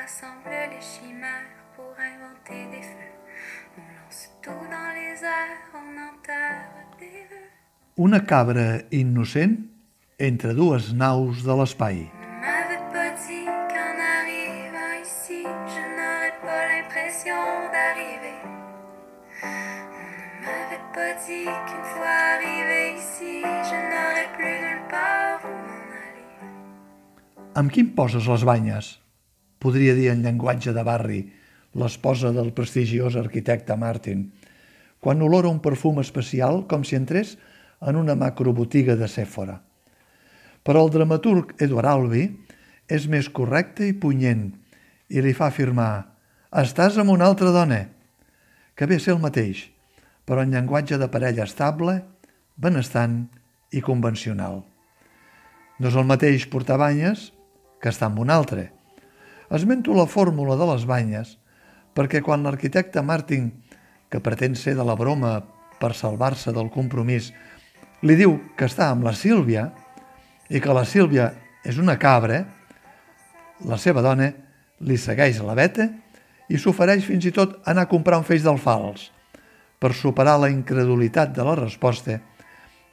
rassemble les chimères pour inventer des feux. On lance tout dans les airs, on enterre des vœux. Una cabra innocent entre dues naus de l'espai. Ici, je qu'une fois arrivé ici, plus nulle part où m'en aller. Amb quin poses les banyes? Podria dir en llenguatge de barri l'esposa del prestigiós arquitecte Martin, quan olora un perfum especial com si entrés en una macrobotiga de Sephora. Però el dramaturg Edward Albee és més correcte i punyent i li fa afirmar «Estàs amb una altra dona», que ve a ser el mateix, però en llenguatge de parella estable, benestant i convencional. No és el mateix portar banyes que estar amb un altre. Esmento la fórmula de les banyes perquè quan l'arquitecte Martin, que pretén ser de la broma per salvar-se del compromís, li diu que està amb la Sílvia i que la Sílvia és una cabra, la seva dona li segueix la veta i s'ofereix fins i tot anar a comprar un feix d'alfals per superar la incredulitat de la resposta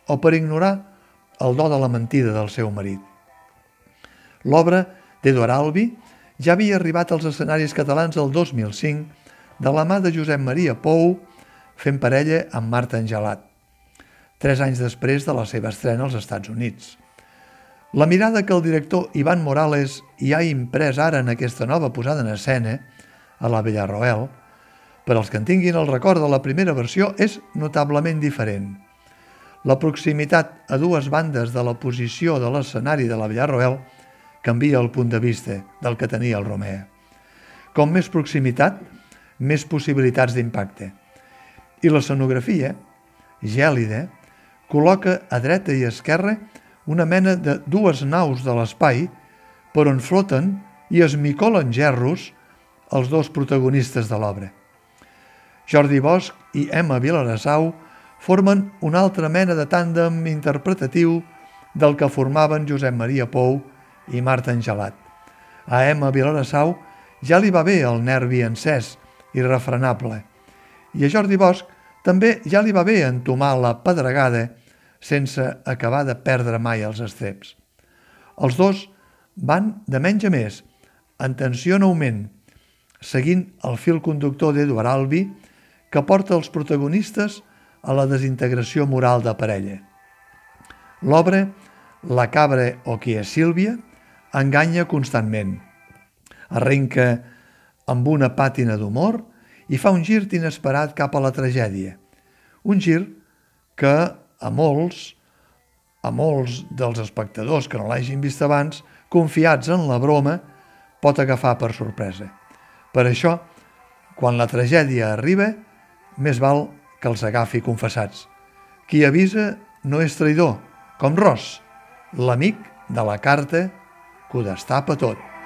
o per ignorar el do de la mentida del seu marit. L'obra d'Eduard Albi ja havia arribat als escenaris catalans el 2005 de la mà de Josep Maria Pou fent parella amb Marta Angelat, tres anys després de la seva estrena als Estats Units. La mirada que el director Ivan Morales hi ha imprès ara en aquesta nova posada en escena, a la Villarroel, per als que en tinguin el record de la primera versió, és notablement diferent. La proximitat a dues bandes de la posició de l'escenari de la Villarroel canvia el punt de vista del que tenia el Romea. Com més proximitat, més possibilitats d'impacte. I l'escenografia, gèlida, col·loca a dreta i esquerra una mena de dues naus de l'espai per on floten i es micolen gerros els dos protagonistes de l'obra. Jordi Bosch i Emma Vilarassau formen una altra mena de tàndem interpretatiu del que formaven Josep Maria Pou i Marta Angelat. A Emma Vilarassau ja li va bé el nervi encès refrenable, i a Jordi Bosch també ja li va bé entomar la pedregada sense acabar de perdre mai els estreps. Els dos van de menys a més, en tensió en augment, seguint el fil conductor d'Eduard Albi, que porta els protagonistes a la desintegració moral de parella. L'obra La cabra o qui és Sílvia enganya constantment. Arrenca amb una pàtina d'humor i fa un gir inesperat cap a la tragèdia. Un gir que a molts, a molts dels espectadors que no l'hagin vist abans, confiats en la broma, pot agafar per sorpresa. Per això, quan la tragèdia arriba, més val que els agafi confessats. Qui avisa no és traïdor, com Ross, l'amic de la carta que ho destapa tot.